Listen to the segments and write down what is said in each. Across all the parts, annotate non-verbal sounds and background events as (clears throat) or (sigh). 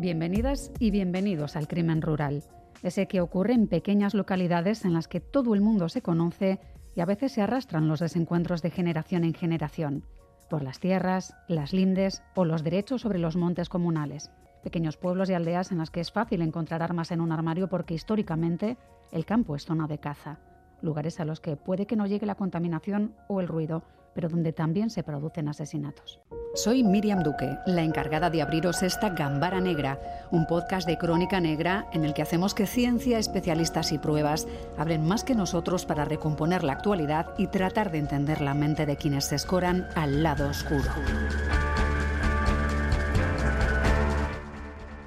Bienvenidas y bienvenidos al crimen rural, ese que ocurre en pequeñas localidades en las que todo el mundo se conoce y a veces se arrastran los desencuentros de generación en generación, por las tierras, las lindes o los derechos sobre los montes comunales. Pequeños pueblos y aldeas en las que es fácil encontrar armas en un armario porque históricamente el campo es zona de caza. Lugares a los que puede que no llegue la contaminación o el ruido, pero donde también se producen asesinatos. Soy Miriam Duque, la encargada de abriros esta Gambara Negra, un podcast de crónica negra en el que hacemos que ciencia, especialistas y pruebas abren más que nosotros para recomponer la actualidad y tratar de entender la mente de quienes se escoran al lado oscuro.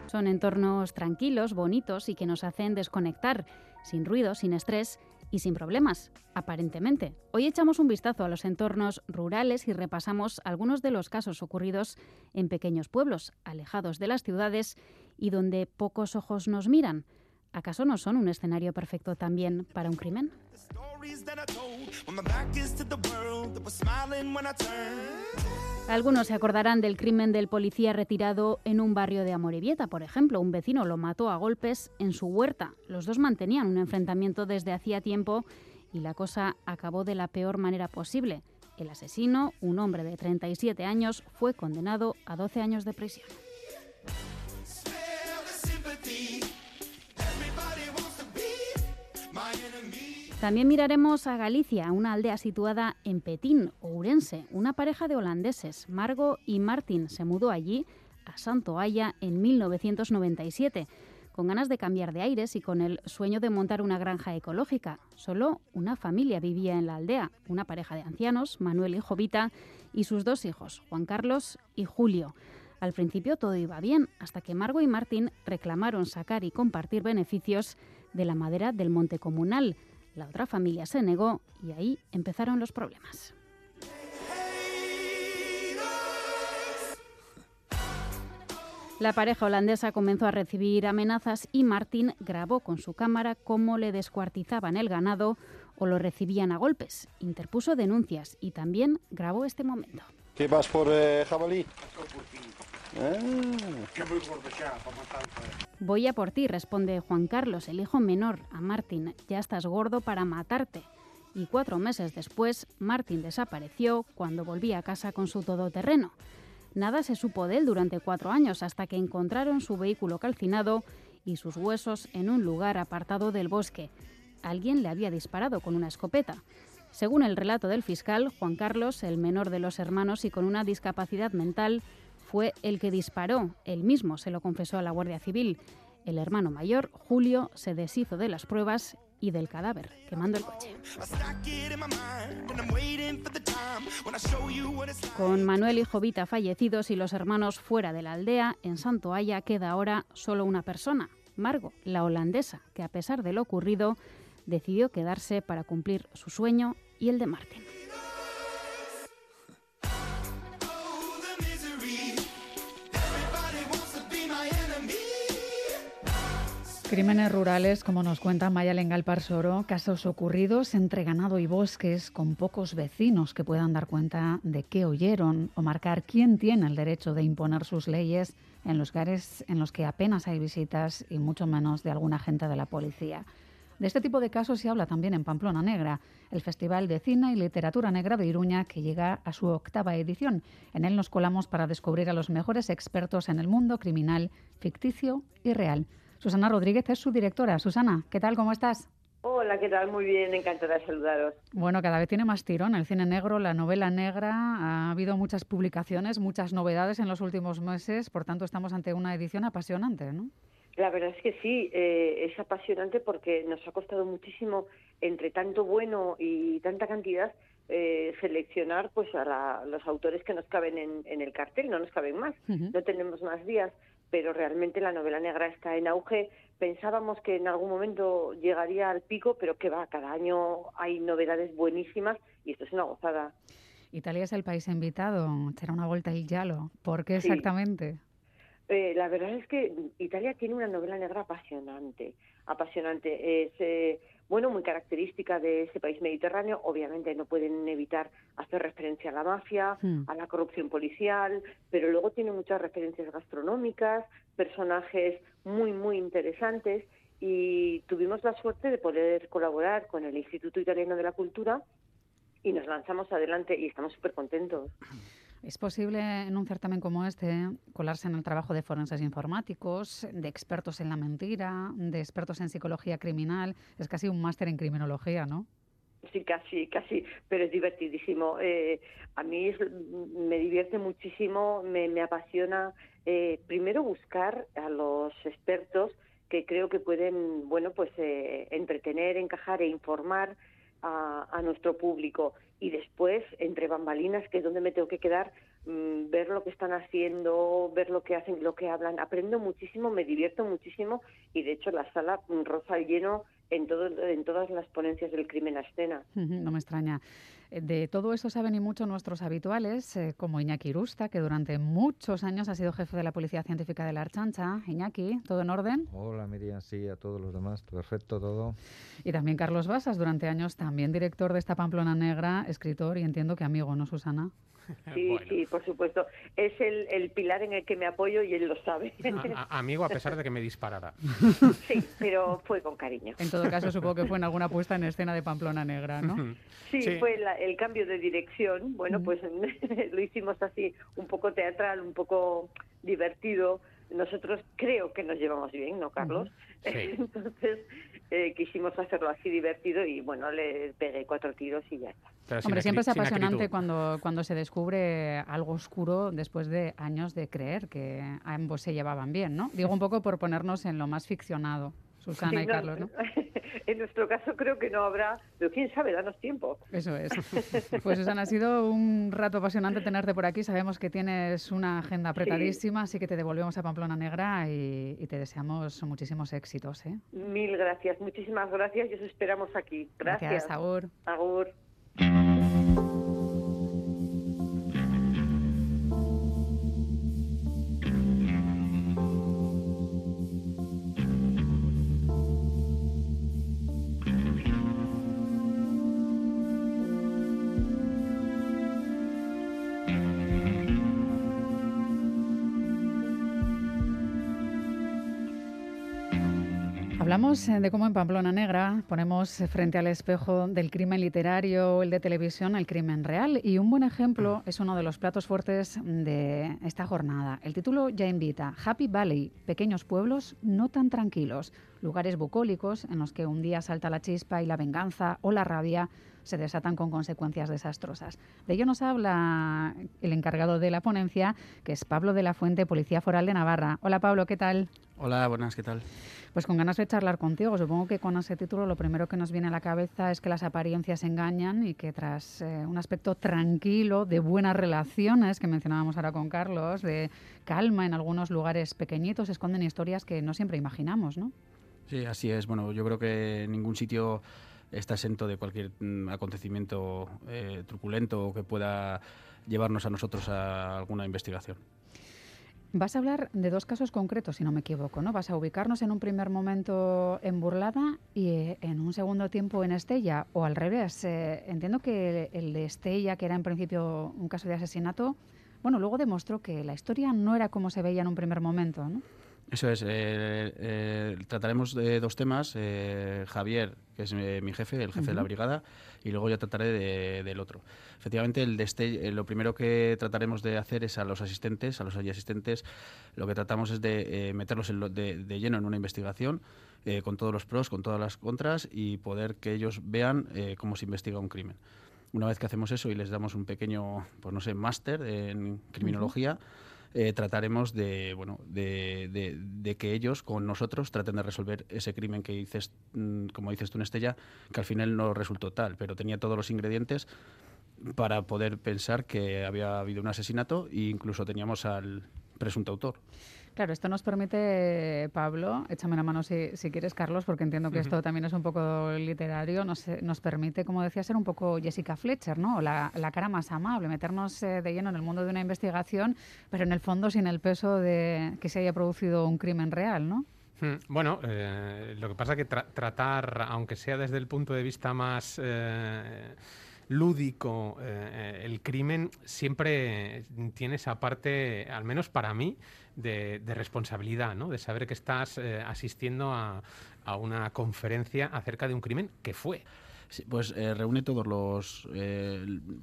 Son entornos tranquilos, bonitos y que nos hacen desconectar, sin ruido, sin estrés y sin problemas, aparentemente. Hoy echamos un vistazo a los entornos rurales y repasamos algunos de los casos ocurridos en pequeños pueblos, alejados de las ciudades y donde pocos ojos nos miran. ¿Acaso no son un escenario perfecto también para un crimen? Algunos se acordarán del crimen del policía retirado en un barrio de Amorebieta, por ejemplo. Un vecino lo mató a golpes en su huerta. Los dos mantenían un enfrentamiento desde hacía tiempo y la cosa acabó de la peor manera posible. El asesino, un hombre de 37 años, fue condenado a 12 años de prisión. También miraremos a Galicia, una aldea situada en Petín, Ourense. Una pareja de holandeses, Margo y Martin, se mudó allí, a Santo Aya, en 1997, con ganas de cambiar de aires y con el sueño de montar una granja ecológica. Solo una familia vivía en la aldea, una pareja de ancianos, Manuel y Jovita, y sus dos hijos, Juan Carlos y Julio. Al principio todo iba bien, hasta que Margo y Martín reclamaron sacar y compartir beneficios de la madera del monte comunal. La otra familia se negó y ahí empezaron los problemas. La pareja holandesa comenzó a recibir amenazas y Martín grabó con su cámara cómo le descuartizaban el ganado o lo recibían a golpes. Interpuso denuncias y también grabó este momento. ¿Qué vas por eh, jabalí? Voy a por ti, responde Juan Carlos, el hijo menor, a Martín. Ya estás gordo para matarte. Y cuatro meses después, Martín desapareció cuando volvía a casa con su todoterreno. Nada se supo de él durante cuatro años hasta que encontraron su vehículo calcinado y sus huesos en un lugar apartado del bosque. Alguien le había disparado con una escopeta. Según el relato del fiscal, Juan Carlos, el menor de los hermanos y con una discapacidad mental, fue el que disparó. Él mismo se lo confesó a la Guardia Civil. El hermano mayor, Julio, se deshizo de las pruebas y del cadáver, quemando el coche. Con Manuel y Jovita fallecidos y los hermanos fuera de la aldea, en Santo Haya queda ahora solo una persona, Margo, la holandesa, que a pesar de lo ocurrido, decidió quedarse para cumplir su sueño y el de Martín. Crímenes rurales, como nos cuenta Maya Lengal Parsoro, casos ocurridos entre ganado y bosques con pocos vecinos que puedan dar cuenta de qué oyeron o marcar quién tiene el derecho de imponer sus leyes en lugares en los que apenas hay visitas y mucho menos de algún agente de la policía. De este tipo de casos se habla también en Pamplona Negra, el Festival de Cine y Literatura Negra de Iruña que llega a su octava edición. En él nos colamos para descubrir a los mejores expertos en el mundo criminal, ficticio y real. Susana Rodríguez es su directora. Susana, ¿qué tal? ¿Cómo estás? Hola, ¿qué tal? Muy bien, encantada de saludaros. Bueno, cada vez tiene más tirón el cine negro, la novela negra. Ha habido muchas publicaciones, muchas novedades en los últimos meses, por tanto estamos ante una edición apasionante, ¿no? La verdad es que sí, eh, es apasionante porque nos ha costado muchísimo, entre tanto bueno y tanta cantidad, eh, seleccionar pues a los autores que nos caben en, el cartel, no nos caben más, no tenemos más días pero realmente la novela negra está en auge. Pensábamos que en algún momento llegaría al pico, pero que va, cada año hay novedades buenísimas y esto es una gozada. Italia es el país invitado, será una vuelta y yalo. ¿Por qué exactamente? Eh, la verdad es que Italia tiene una novela negra apasionante, apasionante. Es eh, bueno, muy característica de ese país mediterráneo. Obviamente no pueden evitar hacer referencia a la mafia, Hmm. a la corrupción policial, pero luego tiene muchas referencias gastronómicas, personajes muy muy interesantes y tuvimos la suerte de poder colaborar con el Instituto Italiano de la Cultura y nos lanzamos adelante y estamos súper contentos. ¿Es posible en un certamen como este colarse en el trabajo de forenses informáticos, de expertos en la mentira, de expertos en psicología criminal? Es casi un máster en criminología, ¿no? Sí, casi, casi, pero es divertidísimo. Eh, a mí es- me divierte muchísimo, me, me apasiona eh, primero buscar a los expertos que creo que pueden, bueno, pues eh, entretener, encajar e informar a, a nuestro público y después entre bambalinas que es donde me tengo que quedar mm, ver lo que están haciendo ver lo que hacen lo que hablan. Aprendo muchísimo me divierto muchísimo y de hecho la sala mm, roza lleno en todo en todas las ponencias del crimen a escena No me extraña. Eh, De todo eso saben y mucho nuestros habituales, eh, como Iñaki Irusta, que durante muchos años ha sido jefe de la Policía Científica de la Archancha. Iñaki, ¿todo en orden? Hola Miriam, sí, a todos los demás, perfecto todo. Y también Carlos Basas, durante años también director de esta Pamplona Negra, escritor y entiendo que amigo, ¿no, Susana? (laughs) Sí, Bueno. sí, por supuesto. Es el, el pilar en el que me apoyo y él lo sabe. A- a- (laughs) amigo, a pesar de que me disparara. (laughs) sí, pero fue con cariño. En todo caso, supongo que fue en alguna puesta en escena de Pamplona Negra, ¿no? Sí, Sí. fue la- el cambio de dirección. Bueno, pues lo hicimos así, un poco teatral, un poco divertido. Nosotros creo que nos llevamos bien, ¿no, Carlos? Sí. (laughs) Entonces eh, quisimos hacerlo así divertido y bueno, le pegué cuatro tiros y ya está. Pero Hombre, siempre es apasionante cuando, cuando se descubre algo oscuro después de años de creer que ambos se llevaban bien, ¿no? Digo un poco por ponernos en lo más ficcionado, Susana Sí, y no, Carlos, ¿no? (laughs) en nuestro caso creo que no habrá, pero quién sabe, danos tiempo. Eso es. (laughs) Pues Susana, ha sido un rato apasionante tenerte por aquí. Sabemos que tienes una agenda apretadísima, así que te devolvemos a Pamplona Negra y, y te deseamos muchísimos éxitos. ¿eh? Mil gracias, muchísimas gracias y os esperamos aquí. Gracias. Agur. Agur. Hablamos eh, de cómo en Pamplona Negra ponemos eh, frente al espejo del crimen literario o el de televisión el crimen real. Y un buen ejemplo es uno de los platos fuertes de esta jornada. El título ya invita Happy Valley, pequeños pueblos no tan tranquilos, lugares bucólicos en los que un día salta la chispa y la venganza o la rabia se desatan con consecuencias desastrosas. De ello nos habla el encargado de la ponencia, que es Pablo de la Fuente, Policía Foral de Navarra. Hola Pablo, ¿qué tal? Hola, buenas, ¿qué tal? Pues con ganas de charlar contigo. Supongo que con ese título lo primero que nos viene a la cabeza es que las apariencias engañan y que tras eh, un aspecto tranquilo, de buenas relaciones, que mencionábamos ahora con Carlos, de calma en algunos lugares pequeñitos, se esconden historias que no siempre imaginamos, ¿no? Sí, así es. Bueno, yo creo que ningún sitio está exento de cualquier mm, acontecimiento eh, truculento o que pueda llevarnos a nosotros a alguna investigación. Vas a hablar de dos casos concretos, si no me equivoco, ¿no? Vas a ubicarnos en un primer momento en Burlada y eh, en un segundo tiempo en Estella, o al revés. Eh, entiendo que el de Estella, que era en principio un caso de asesinato, bueno, luego demostró que la historia no era como se veía en un primer momento, ¿no? Eso es. eh, eh, trataremos de dos temas. eh, Javier, que es eh, mi jefe, el jefe de la brigada, y luego ya trataré de- del otro. Efectivamente, el de este, eh, lo primero que trataremos de hacer es a los asistentes, a los asistentes, lo que tratamos es de eh, meterlos en lo- de, de lleno en una investigación, con todos los pros, con todas las contras, y poder que ellos vean cómo se investiga un crimen. Una vez que hacemos eso y les damos un pequeño, pues no sé, máster en criminología, eh, trataremos de, bueno, de, de- de que ellos con nosotros traten de resolver ese crimen que dices, mm, como dices tú, Estella, que al final no resultó tal, pero tenía todos los ingredientes para poder pensar que había habido un asesinato e incluso teníamos al presunto autor. Claro, esto nos permite, Pablo, échame la mano si, si quieres, Carlos, porque entiendo que esto también es un poco literario, nos, nos permite, como decía, ser un poco Jessica Fletcher, ¿no? La, la cara más amable, meternos eh, de lleno en el mundo de una investigación, pero en el fondo sin el peso de que se haya producido un crimen real, ¿no? Hmm, Bueno, eh, lo que pasa es que tra- tratar, aunque sea desde el punto de vista más eh, lúdico, eh, el crimen siempre tiene esa parte, al menos para mí, de, responsabilidad, ¿no? De saber que estás eh, asistiendo a, a una conferencia acerca de un crimen que fue. Pues eh, reúne todos los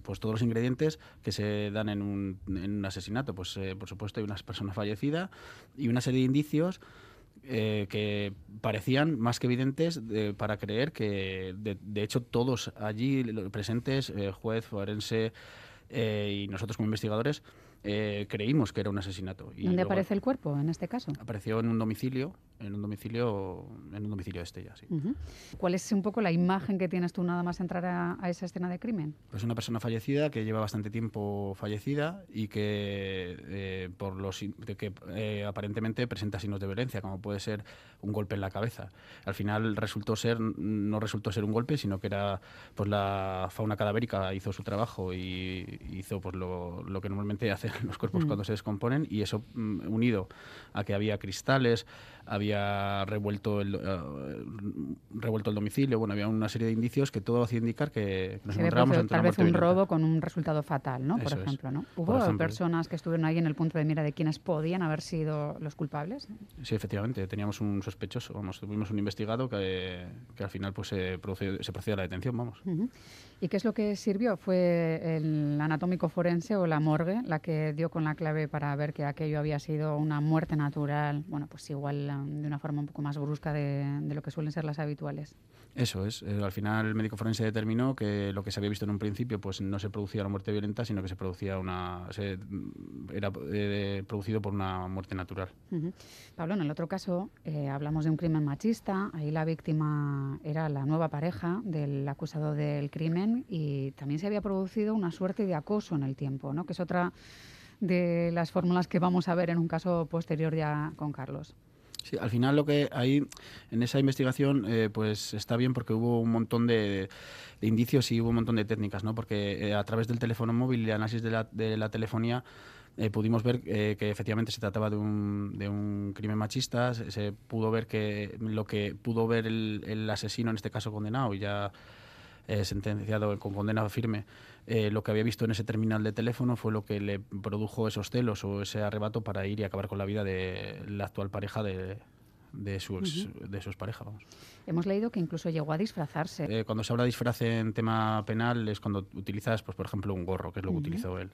pues todos los ingredientes que se dan en un, en un asesinato. Pues por supuesto hay una persona fallecida y una serie de indicios eh, que parecían más que evidentes de- para creer que de, de hecho todos allí presentes, eh, juez, forense eh, y nosotros como investigadores eh, creímos que era un asesinato. Y ¿Dónde aparece el cuerpo en este caso? Apareció en un domicilio, en un domicilio, en un domicilio de Estella, sí. ¿Cuál es un poco la imagen que tienes tú nada más entrar a, a esa escena de crimen? Pues una persona fallecida que lleva bastante tiempo fallecida y que, eh, por los, que eh, aparentemente presenta signos de violencia, como puede ser un golpe en la cabeza. Al final resultó ser, no resultó ser un golpe, sino que era pues la fauna cadavérica hizo su trabajo y hizo pues lo, lo que normalmente (laughs) hacen los cuerpos Mm. cuando se descomponen y eso mm, unido a que había cristales, había revuelto el, eh, revuelto el domicilio, bueno, había una serie de indicios que todo hacía indicar que nos Se encontrábamos ante tal una vez un violenta. robo con un resultado fatal, ¿no? Por Eso ejemplo, ¿no? ¿Hubo ejemplo. personas que estuvieron ahí en el punto de mira de quienes podían haber sido los culpables? Sí, efectivamente, teníamos un sospechoso, vamos, tuvimos un investigado que, que al final pues se procedió, se procedió a la detención, vamos. ¿Y qué es lo que sirvió? ¿Fue el anatómico forense o la morgue la que dio con la clave para ver que aquello había sido una muerte natural? Bueno, pues igual de una forma un poco más brusca de, de lo que suelen ser las habituales. Eso es, eh, al final el médico forense determinó que lo que se había visto en un principio pues no se producía una muerte violenta, sino que se producía una se, mm, era eh, producido por una muerte natural. Ujú. Pablo, en el otro caso eh, hablamos de un crimen machista. Ahí la víctima era la nueva pareja del acusado del crimen y también se había producido una suerte de acoso en el tiempo, ¿no? que es otra de las fórmulas que vamos a ver en un caso posterior ya con Carlos. Sí, al final lo que hay en esa investigación eh, pues está bien porque hubo un montón de, de indicios y hubo un montón de técnicas, ¿no? Porque eh, a través del teléfono móvil y el análisis de la, de la telefonía eh, pudimos ver eh, que efectivamente se trataba de un, de un crimen machista, se, pudo ver que lo que pudo ver el, el asesino, en este caso condenado y ya eh, sentenciado con condena firme, eh, lo que había visto en ese terminal de teléfono fue lo que le produjo esos celos o ese arrebato para ir y acabar con la vida de la actual pareja de, de, su, ex- de su expareja. Vamos. Hemos leído que incluso llegó a disfrazarse. Eh, cuando se habla de disfraz en tema penal es cuando utilizas, pues, por ejemplo, un gorro, que es lo que utilizó él.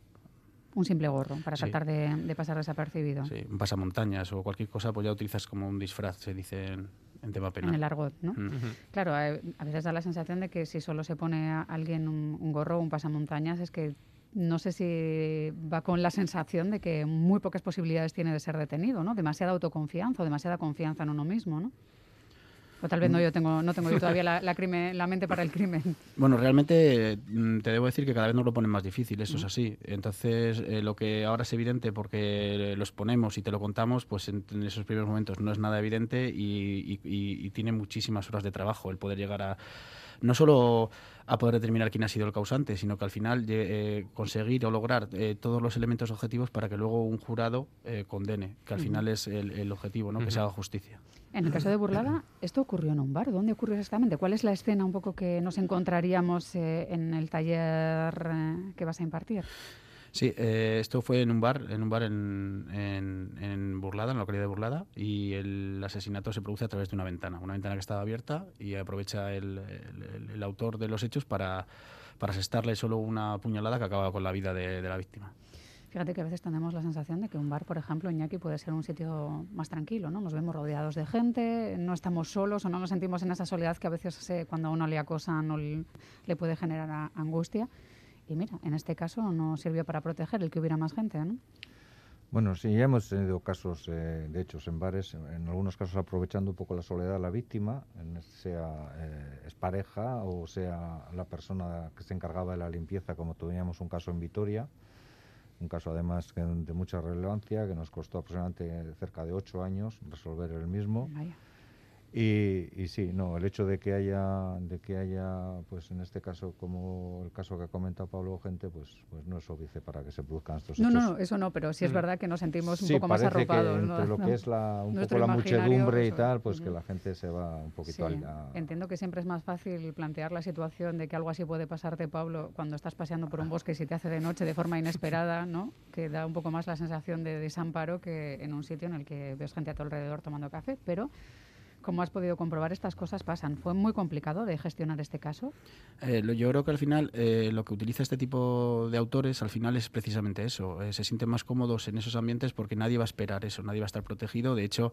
Un simple gorro para Sí. tratar de, de pasar desapercibido Sí, un pasamontañas o cualquier cosa, pues ya utilizas como un disfraz, se dice en, en tema penal. en el argot, ¿no? Mm. Claro, a, a veces da la sensación de que si solo se pone a alguien un, un gorro o un pasamontañas es que no sé si va con la sensación de que muy pocas posibilidades tiene de ser detenido, ¿no? Demasiada autoconfianza o demasiada confianza en uno mismo, ¿no? O tal vez Mm. no yo tengo no tengo yo todavía la, la crimen, la mente para el crimen. (laughs) Bueno, realmente mm, te debo decir que cada vez nos lo ponen más difícil, eso es así. Entonces, eh, lo que ahora es evidente porque lo exponemos y te lo contamos, pues en, en esos primeros momentos no es nada evidente y, y- y- y tiene muchísimas horas de trabajo el poder llegar a no solo a poder determinar quién ha sido el causante, sino que al final eh, conseguir o lograr eh, todos los elementos objetivos para que luego un jurado eh, condene, que al final es el, el objetivo, ¿no? que se haga justicia. En el caso de Burlada, esto ocurrió en un bar. ¿Dónde ocurrió exactamente? ¿Cuál es la escena un poco que nos encontraríamos eh, en el taller que vas a impartir? Sí, eh, esto fue en un bar, en un bar en, en, Burlada, en la localidad de Burlada, y el asesinato se produce a través de una ventana, una ventana que estaba abierta y aprovecha el, autor de los hechos para, para asestarle solo una puñalada que acaba con la vida de, la víctima. Fíjate que a veces tenemos la sensación de que un bar, por ejemplo, Iñaki, puede ser un sitio más tranquilo, ¿no? Nos vemos rodeados de gente, no estamos solos o no nos sentimos en esa soledad que a veces eh, cuando a uno le acosan o l- le puede generar angustia. Y mira, en este caso no sirvió para proteger el que hubiera más gente, ¿no? Bueno, sí, ya hemos tenido casos eh, de hechos en bares, en algunos casos aprovechando un poco la soledad de la víctima, en sea eh, es pareja o sea la persona que se encargaba de la limpieza, como tuvimos un caso en Vitoria, un caso además de mucha relevancia que nos costó aproximadamente cerca de ocho años resolver el mismo. Y, sí, no, el hecho de que haya, de que haya, pues en este caso, como el caso que ha comentado Pablo Gente, pues, pues no es óbice para que se produzcan estos no, hechos. No, no, eso no, pero sí es mm. verdad que nos sentimos un poco más arropados. Que entre lo que es la, un poco la muchedumbre y tal, pues que la gente se va un poquito sí. Entiendo que siempre es más fácil plantear la situación de que algo así puede pasarte, Pablo, cuando estás paseando por un bosque y se te hace de noche de forma inesperada, ¿no? Que da un poco más la sensación de desamparo que en un sitio en el que ves gente a tu alrededor tomando café, pero como has podido comprobar, estas cosas pasan. ¿Fue muy complicado de gestionar este caso? Eh, yo creo que al final eh, lo que utiliza este tipo de autores al final es precisamente eso. Eh, se sienten más cómodos en esos ambientes porque nadie va a esperar eso, nadie va a estar protegido. De hecho,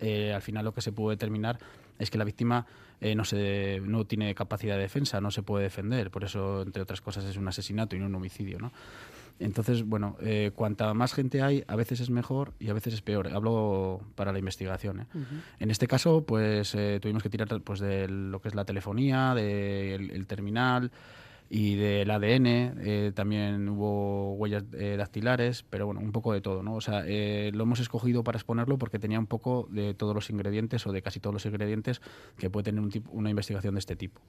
al final lo que se puede determinar es que la víctima no, se, no tiene capacidad de defensa, no se puede defender. Por eso, entre otras cosas, es un asesinato y no un homicidio. ¿no? Entonces, bueno, eh, cuanta más gente hay, a veces es mejor y a veces es peor. Hablo para la investigación. ¿eh? En este caso, pues eh, tuvimos que tirar pues, de lo que es la telefonía, del el terminal y del ADN. también hubo huellas dactilares, pero bueno, un poco de todo. ¿no? O sea, lo hemos escogido para exponerlo porque tenía un poco de todos los ingredientes o de casi todos los ingredientes que puede tener un tipo, una investigación de este tipo.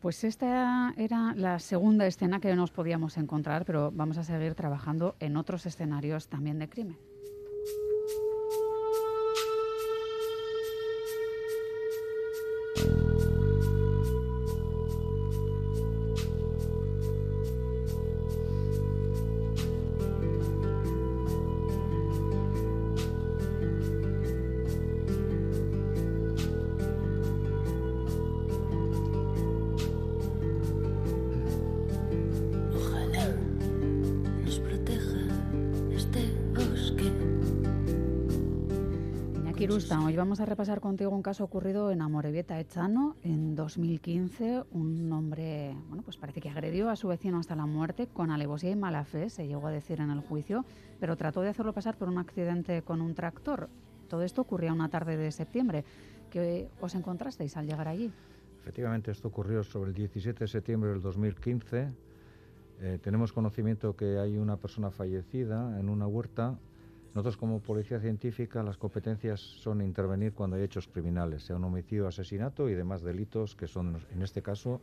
Pues esta era la segunda escena que nos podíamos encontrar, pero vamos a seguir trabajando en otros escenarios también de crimen. Hoy vamos a repasar contigo un caso ocurrido en Amorebieta Echano en 2015. Un hombre, bueno, pues parece que agredió a su vecino hasta la muerte con alevosía y mala fe, se llegó a decir en el juicio, pero trató de hacerlo pasar por un accidente con un tractor. Todo esto ocurría una tarde de septiembre. ¿Qué os encontrasteis al llegar allí? Efectivamente, esto ocurrió sobre el 17 de septiembre del 2015. Eh, tenemos conocimiento que hay una persona fallecida en una huerta nosotros como policía científica las competencias son intervenir cuando hay hechos criminales, sea un homicidio, asesinato y demás delitos que son, en este caso,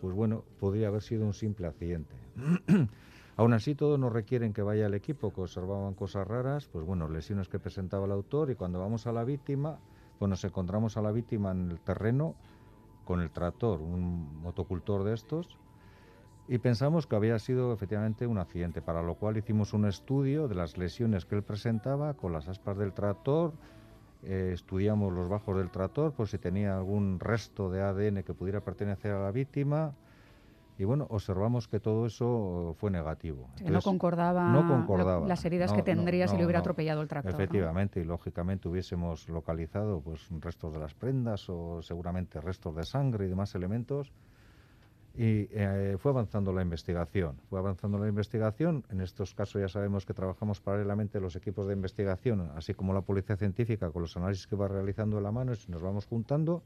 pues bueno, podría haber sido un simple accidente. (clears throat) Aún así, todos nos requieren que vaya el equipo, que observaban cosas raras, pues bueno, lesiones que presentaba el autor y cuando vamos a la víctima, pues nos encontramos a la víctima en el terreno con el tractor, un motocultor de estos, y pensamos que había sido efectivamente un accidente, para lo cual hicimos un estudio de las lesiones que él presentaba con las aspas del tractor, eh, estudiamos los bajos del tractor por si tenía algún resto de ADN que pudiera pertenecer a la víctima y bueno, observamos que todo eso fue negativo. no, concordaba las heridas que tendría si le hubiera atropellado el tractor. Efectivamente, y lógicamente hubiésemos localizado pues restos de las prendas o seguramente restos de sangre y demás elementos y eh, fue avanzando la investigación. Fue avanzando la investigación. En estos casos ya sabemos que trabajamos paralelamente los equipos de investigación, así como la policía científica, con los análisis que va realizando en la mano, y nos vamos juntando.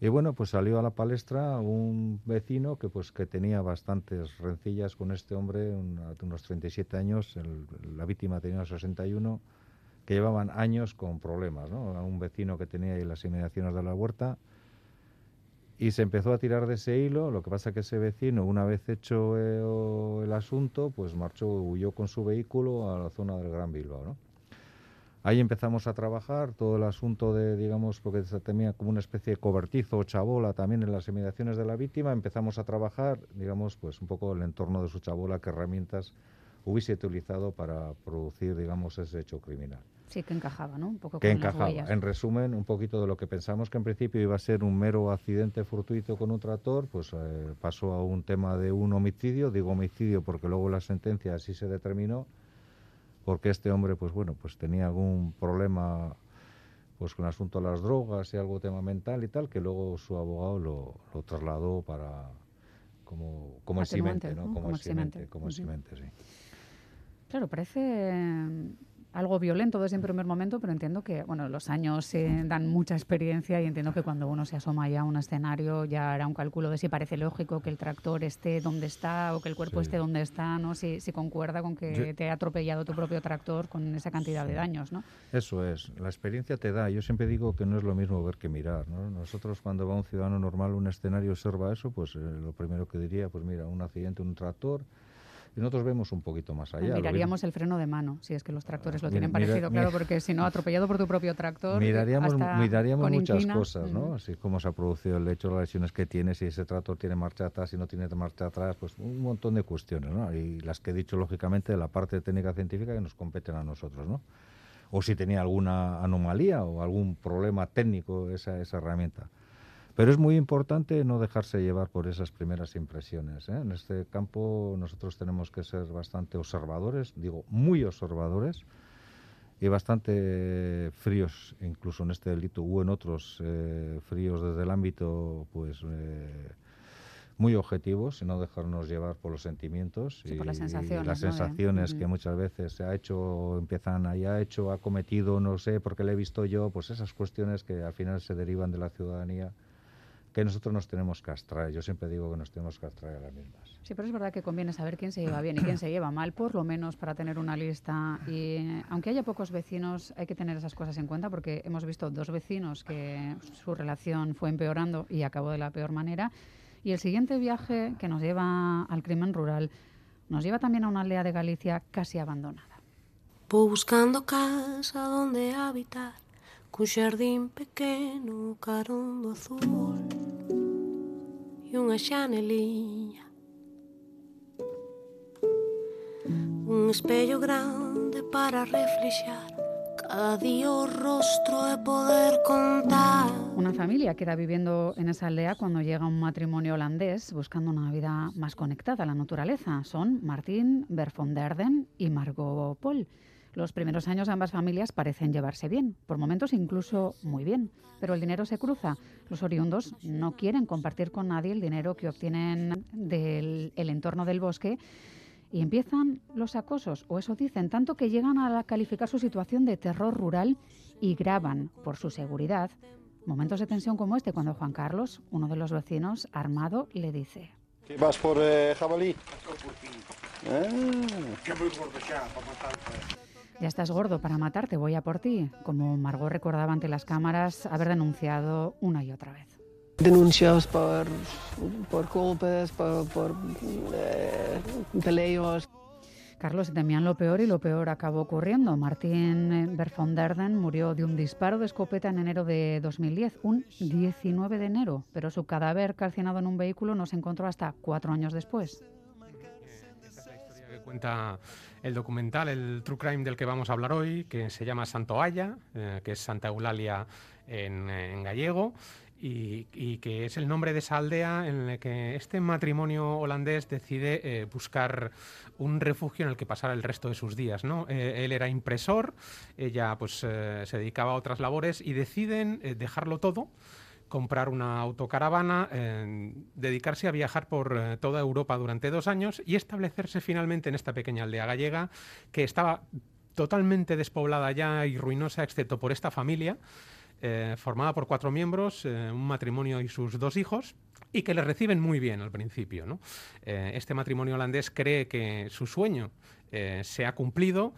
Y bueno, pues salió a la palestra un vecino que pues que tenía bastantes rencillas con este hombre, de unos 37 años, la víctima tenía unos 61, que llevaban años con problemas, ¿no? Un vecino que tenía ahí las inmediaciones de la huerta y se empezó a tirar de ese hilo, lo que pasa que ese vecino, una vez hecho eh, el asunto, pues marchó, huyó con su vehículo a la zona del Gran Bilbao, ¿no? Ahí empezamos a trabajar todo el asunto de, digamos, porque se tenía como una especie de cobertizo o chabola también en las inmediaciones de la víctima, empezamos a trabajar, digamos, pues un poco el entorno de su chabola, qué herramientas hubiese utilizado para producir, digamos, ese hecho criminal. Sí, que encajaba, ¿no? Un poco que encajaba. En resumen, un poquito de lo que pensamos que en principio iba a ser un mero accidente fortuito con un tractor, pues eh, pasó a un tema de un homicidio. Digo homicidio porque luego la sentencia así se determinó, porque este hombre, pues bueno, pues tenía algún problema pues con el asunto de las drogas y algo tema mental y tal, que luego su abogado lo, lo trasladó para como, como eximente, ¿no? Como, como eximente, como sí. Claro, parece algo violento desde un primer momento, pero entiendo que bueno, los años eh, dan mucha experiencia y entiendo que cuando uno se asoma ya a un escenario ya hará un cálculo de si parece lógico que el tractor esté donde está o que el cuerpo esté donde está, ¿no? Si, si concuerda con que te ha atropellado tu propio tractor con esa cantidad de daños, ¿no? Eso es, la experiencia te da. Yo siempre digo que no es lo mismo ver que mirar, ¿no? Nosotros cuando va un ciudadano normal a un escenario observa eso, pues eh, lo primero que diría, pues mira, un accidente, un tractor, y nosotros vemos un poquito más allá. Miraríamos el freno de mano, si es que los tractores lo tienen parecido, claro, porque si no, atropellado por tu propio tractor. Miraríamos, miraríamos muchas cosas, ¿no? Así como se ha producido el hecho, las lesiones que tiene, si ese tractor tiene marcha atrás, si no tiene marcha atrás, pues un montón de cuestiones, ¿no? Y las que he dicho, lógicamente, de la parte técnica científica que nos competen a nosotros, ¿no? O si tenía alguna anomalía o algún problema técnico esa, esa herramienta. Pero es muy importante no dejarse llevar por esas primeras impresiones. ¿eh? En este campo nosotros tenemos que ser bastante observadores, digo, muy observadores y bastante fríos, incluso en este delito o en otros eh, fríos desde el ámbito, pues eh, muy objetivos y no dejarnos llevar por los sentimientos y, por las sensaciones, las sensaciones que muchas veces se ha hecho, empiezan, ha hecho, ha cometido, no sé, porque le he visto yo, pues esas cuestiones que al final se derivan de la ciudadanía que nosotros nos tenemos que abstraer. Yo siempre digo que nos tenemos que abstraer a las mismas. Sí, pero es verdad que conviene saber quién se lleva bien y quién se lleva mal, por lo menos para tener una lista. Y aunque haya pocos vecinos, hay que tener esas cosas en cuenta porque hemos visto dos vecinos que su relación fue empeorando y acabó de la peor manera. Y el siguiente viaje que nos lleva al crimen rural nos lleva también a una aldea de Galicia casi abandonada. Buscando casa donde habitar cun xardín pequeno carondo azul unha xaneliña un espello grande para día o rostro e poder contar Una familia queda viviendo en esa aldea cuando llega un matrimonio holandés buscando una vida más conectada a la naturaleza. Son Martín Berfonderden y Margot Paul. Los primeros años ambas familias parecen llevarse bien, por momentos incluso muy bien, pero el dinero se cruza. Los oriundos no quieren compartir con nadie el dinero que obtienen del entorno del bosque y empiezan los acosos, o eso dicen, tanto que llegan a calificar su situación de terror rural y graban, por su seguridad, momentos de tensión como este cuando Juan Carlos, uno de los vecinos, armado, le dice... ¿Qué vas por eh, jabalí? Ah. Ya estás gordo para matarte, voy a por ti, como Margot recordaba ante las cámaras haber denunciado una y otra vez. Denuncias por, por golpes, por, por eh, peleos. Carlos, temían lo peor y lo peor acabó ocurriendo. Martín Berfonderden murió de un disparo de escopeta en enero de 2010, un 19 de enero, pero su cadáver calcinado en un vehículo no se encontró hasta cuatro años después cuenta el documental, el True Crime del que vamos a hablar hoy, que se llama Santo Aya, eh, que es Santa Eulalia en, gallego. Y, que es el nombre de esa aldea en la que este matrimonio holandés decide eh, buscar un refugio en el que pasar el resto de sus días. ¿no? Eh, él era impresor, ella pues se dedicaba a otras labores y deciden dejarlo todo comprar una autocaravana, dedicarse a viajar por eh, toda Europa durante dos años y establecerse finalmente en esta pequeña aldea gallega que estaba totalmente despoblada ya y ruinosa, excepto por esta familia. Eh, formada por cuatro miembros, eh, un matrimonio y sus dos hijos, y que le reciben muy bien al principio. este matrimonio holandés cree que su sueño se ha cumplido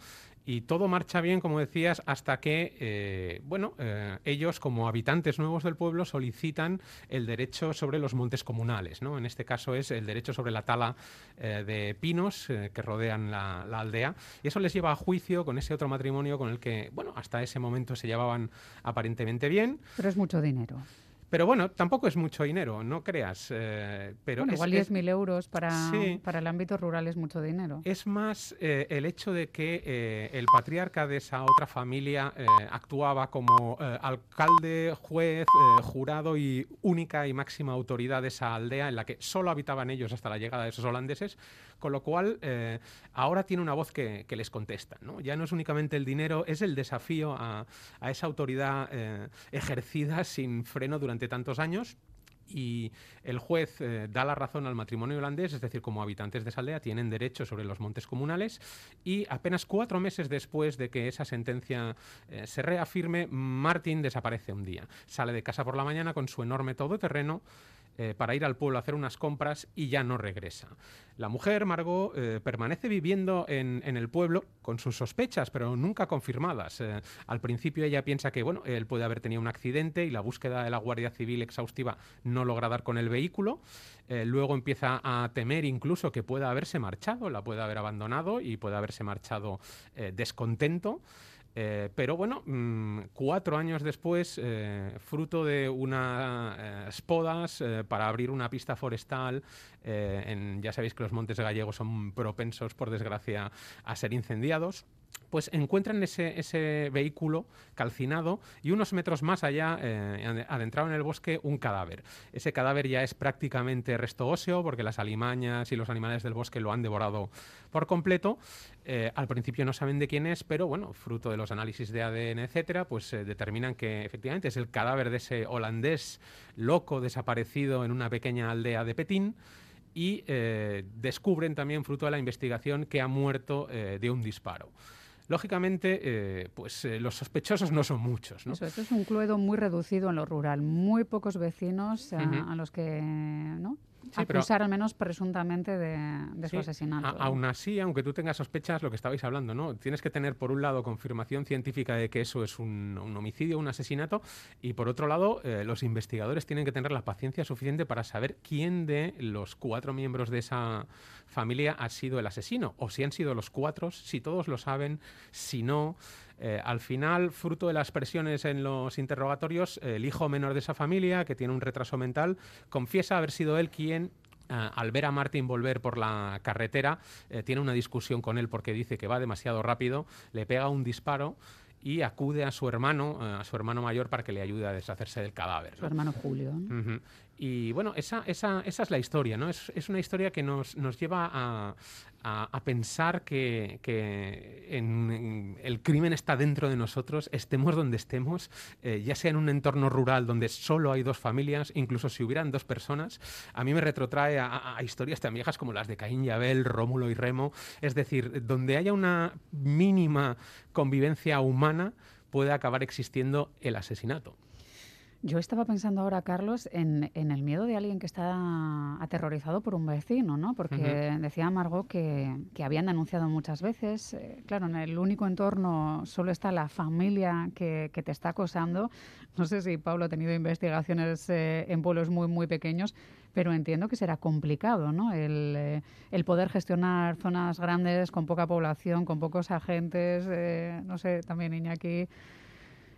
y todo marcha bien, como decías, hasta que, eh, bueno, eh, ellos como habitantes nuevos del pueblo solicitan el derecho sobre los montes comunales, ¿no? En este caso es el derecho sobre la tala eh, de pinos que rodean la, la, aldea y eso les lleva a juicio con ese otro matrimonio con el que, bueno, hasta ese momento se llevaban aparentemente bien. Pero es mucho dinero. Pero bueno, tampoco es mucho dinero, no creas. Eh, pero bueno, igual 10.000 euros para, para el ámbito rural es mucho dinero. Es más eh, el hecho de que eh, el patriarca de esa otra familia actuaba como alcalde, juez, jurado y única y máxima autoridad de esa aldea en la que solo habitaban ellos hasta la llegada de esos holandeses, con lo cual ahora tiene una voz que, les contesta. ¿no? Ya no es únicamente el dinero, es el desafío a, a esa autoridad ejercida sin freno durante tantos años y el juez eh, da la razón al matrimonio holandés, es decir, como habitantes de esa aldea tienen derecho sobre los montes comunales y apenas cuatro meses después de que esa sentencia eh, se reafirme, Martin desaparece un día. Sale de casa por la mañana con su enorme todoterreno eh, para ir al pueblo a hacer unas compras y ya no regresa. La mujer, Margot, eh, permanece viviendo en, el pueblo con sus sospechas, pero nunca confirmadas. Eh, al principio ella piensa que bueno, él puede haber tenido un accidente y la búsqueda de la Guardia Civil exhaustiva no logra dar con el vehículo. luego empieza a temer incluso que pueda haberse marchado, la puede haber abandonado y puede haberse marchado descontento. Eh, pero bueno, mm, cuatro años después, eh, fruto de unas podas eh, para abrir una pista forestal, ya sabéis que los montes gallegos son propensos, por desgracia, a ser incendiados pues encuentran ese, vehículo calcinado y unos metros más allá, eh, adentrado en el bosque, un cadáver. Ese cadáver ya es prácticamente resto óseo porque las alimañas y los animales del bosque lo han devorado por completo. Eh, al principio no saben de quién es, pero bueno, fruto de los análisis de ADN, etcétera, pues eh, determinan que efectivamente es el cadáver de ese holandés loco desaparecido en una pequeña aldea de Petín y descubren también, fruto de la investigación, que ha muerto de un disparo. Lógicamente, eh, pues eh, los sospechosos no son muchos. ¿no? Eso, esto es un cluedo muy reducido en lo rural, muy pocos vecinos a, los que ¿no? Acusar al menos presuntamente de, su asesinato. aún así, aunque tú tengas sospechas, lo que estabais hablando, ¿no? Tienes que tener por un lado confirmación científica de que eso es un, homicidio, un asesinato, y por otro lado, eh, los investigadores tienen que tener la paciencia suficiente para saber quién de los cuatro miembros de esa familia ha sido el asesino, o si han sido los cuatro, si todos lo saben, si no. Eh, al final, fruto de las presiones en los interrogatorios, el hijo menor de esa familia, que tiene un retraso mental, confiesa haber sido él quien eh, al ver a Martin volver por la carretera, eh, tiene una discusión con él porque dice que va demasiado rápido, le pega un disparo y acude a su hermano, a su hermano mayor, para que le ayude a deshacerse del cadáver. Su hermano Julio. Y bueno, esa, esa, esa, es la historia, ¿no? Es, es una historia que nos, nos lleva a, a, pensar que, que el crimen está dentro de nosotros, estemos donde estemos, eh, ya sea en un entorno rural donde solo hay dos familias, incluso si hubieran dos personas. A mí me retrotrae a, a historias tan viejas como las de Caín y Abel, Rómulo y Remo. Es decir, donde haya una mínima convivencia humana, puede acabar existiendo el asesinato. Yo estaba pensando ahora, Carlos, en, el miedo de alguien que está aterrorizado por un vecino, ¿no? Porque decía Margot que, habían denunciado muchas veces. Eh, claro, en el único entorno solo está la familia que, te está acosando. No sé si Pablo ha tenido investigaciones eh, en pueblos muy, muy pequeños, pero entiendo que será complicado, ¿no? El, eh, el poder gestionar zonas grandes con poca población, con pocos agentes. no sé, también Iñaki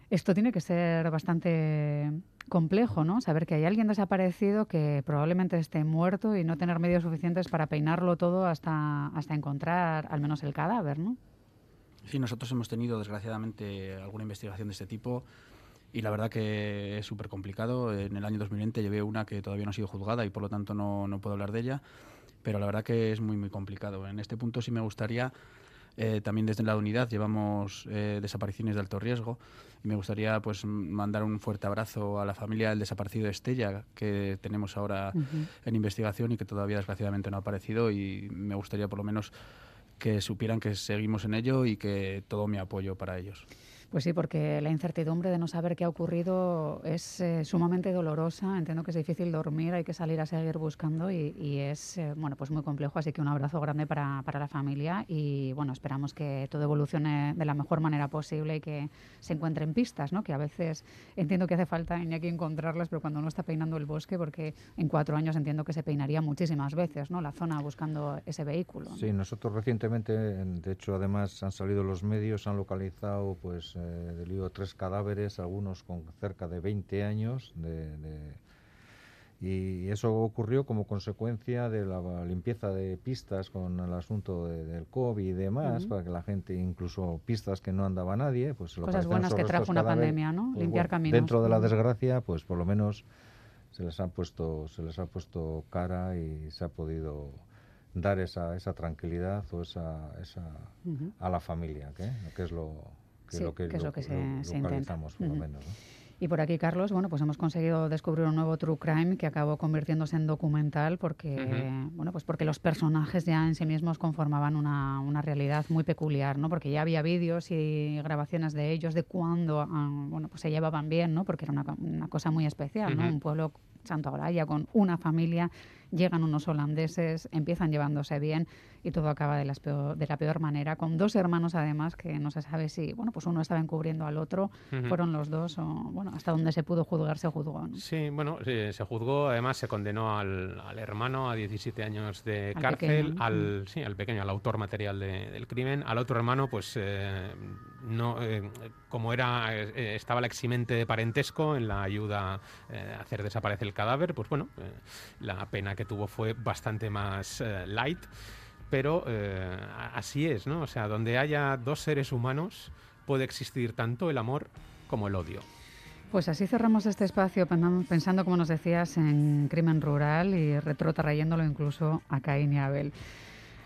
esto tiene que ser bastante complejo, ¿no? Saber que hay alguien desaparecido que probablemente esté muerto y no tener medios suficientes para peinarlo todo hasta, hasta encontrar al menos el cadáver, ¿no? Sí, nosotros hemos tenido desgraciadamente alguna investigación de este tipo y la verdad que es súper complicado. En el año 2020 llevé una que todavía no ha sido juzgada y por lo tanto no, no puedo hablar de ella, pero la verdad que es muy, muy complicado. En este punto sí me gustaría eh, también desde la unidad llevamos eh, desapariciones de alto riesgo. Y me gustaría pues mandar un fuerte abrazo a la familia del desaparecido Estella que tenemos ahora en investigación y que todavía desgraciadamente no ha aparecido. Y me gustaría por lo menos que supieran que seguimos en ello y que todo mi apoyo para ellos. Pues sí, porque la incertidumbre de no saber qué ha ocurrido es eh, sumamente dolorosa. Entiendo que es difícil dormir, hay que salir a seguir buscando y, es eh, bueno pues muy complejo. Así que un abrazo grande para, para, la familia y bueno esperamos que todo evolucione de la mejor manera posible y que se encuentren pistas, ¿no? Que a veces entiendo que hace falta que encontrarlas, pero cuando uno está peinando el bosque, porque en cuatro años entiendo que se peinaría muchísimas veces, ¿no? La zona buscando ese vehículo. Sí, nosotros recientemente, de hecho, además han salido los medios, han localizado pues eh, del lío tres cadáveres, algunos con cerca de 20 años y eso ocurrió como consecuencia de la limpieza de pistas con el asunto del COVID y demás, para que la gente, incluso pistas que no andaba nadie, pues cosas buenas que trajo una pandemia, ¿no? Pues Limpiar caminos. Dentro de la desgracia, pues por lo menos se les ha puesto, se les ha puesto cara y se ha podido dar esa, esa tranquilidad o esa, esa a la familia, que, que es lo que, lo que, es lo que se, por lo menos. Y por aquí, Carlos, bueno, pues hemos conseguido descubrir un nuevo true crime que acabó convirtiéndose en documental porque, bueno, pues porque los personajes ya en sí mismos conformaban una, una realidad muy peculiar, ¿no? Porque ya había vídeos y grabaciones de ellos de cuando, ah, bueno, pues se llevaban bien, ¿no? Porque era una, una cosa muy especial, ¿no? Un pueblo Santo Agraya con una familia llegan unos holandeses, empiezan llevándose bien y todo acaba de, las peor, de la peor manera, con dos hermanos además que no se sabe si, bueno, pues uno estaba encubriendo al otro, fueron los dos o, bueno, hasta donde se pudo juzgar se juzgó. Sí, bueno, se juzgó, además se condenó al, hermano a 17 años de cárcel, al, sí, al pequeño, al autor material del crimen, al otro hermano pues eh, no, eh, como era, eh, estaba la eximente de parentesco en la ayuda a hacer desaparecer el cadáver, pues bueno, la pena que tuvo fue bastante más light pero eh, así es, ¿no? O sea, donde haya dos seres humanos puede existir tanto el amor como el odio. Pues así cerramos este espacio pensando, como nos decías, en crimen rural y retrotrayéndolo incluso a Caín y Abel.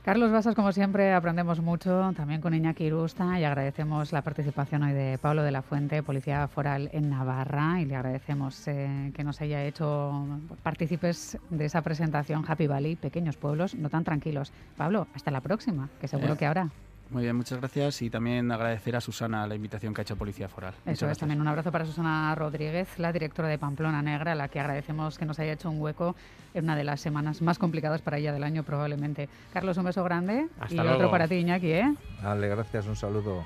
Carlos Basas, como siempre, aprendemos mucho también con Iñaki Irusta y agradecemos la participación hoy de Pablo de la Fuente, Policía Foral en Navarra, y le agradecemos eh, que nos haya hecho partícipes de esa presentación Happy Valley, pequeños pueblos no tan tranquilos. Pablo, hasta la próxima, que seguro que ahora. Muy bien, muchas gracias y también agradecer a Susana la invitación que ha hecho Policía Foral. Eso es, también un abrazo para Susana Rodríguez, la directora de Pamplona Negra, a la que agradecemos que nos haya hecho un hueco en una de las semanas más complicadas para ella del año probablemente. Carlos, un beso grande Hasta y luego. otro para ti, Iñaki, ¿eh? Dale, gracias, un saludo.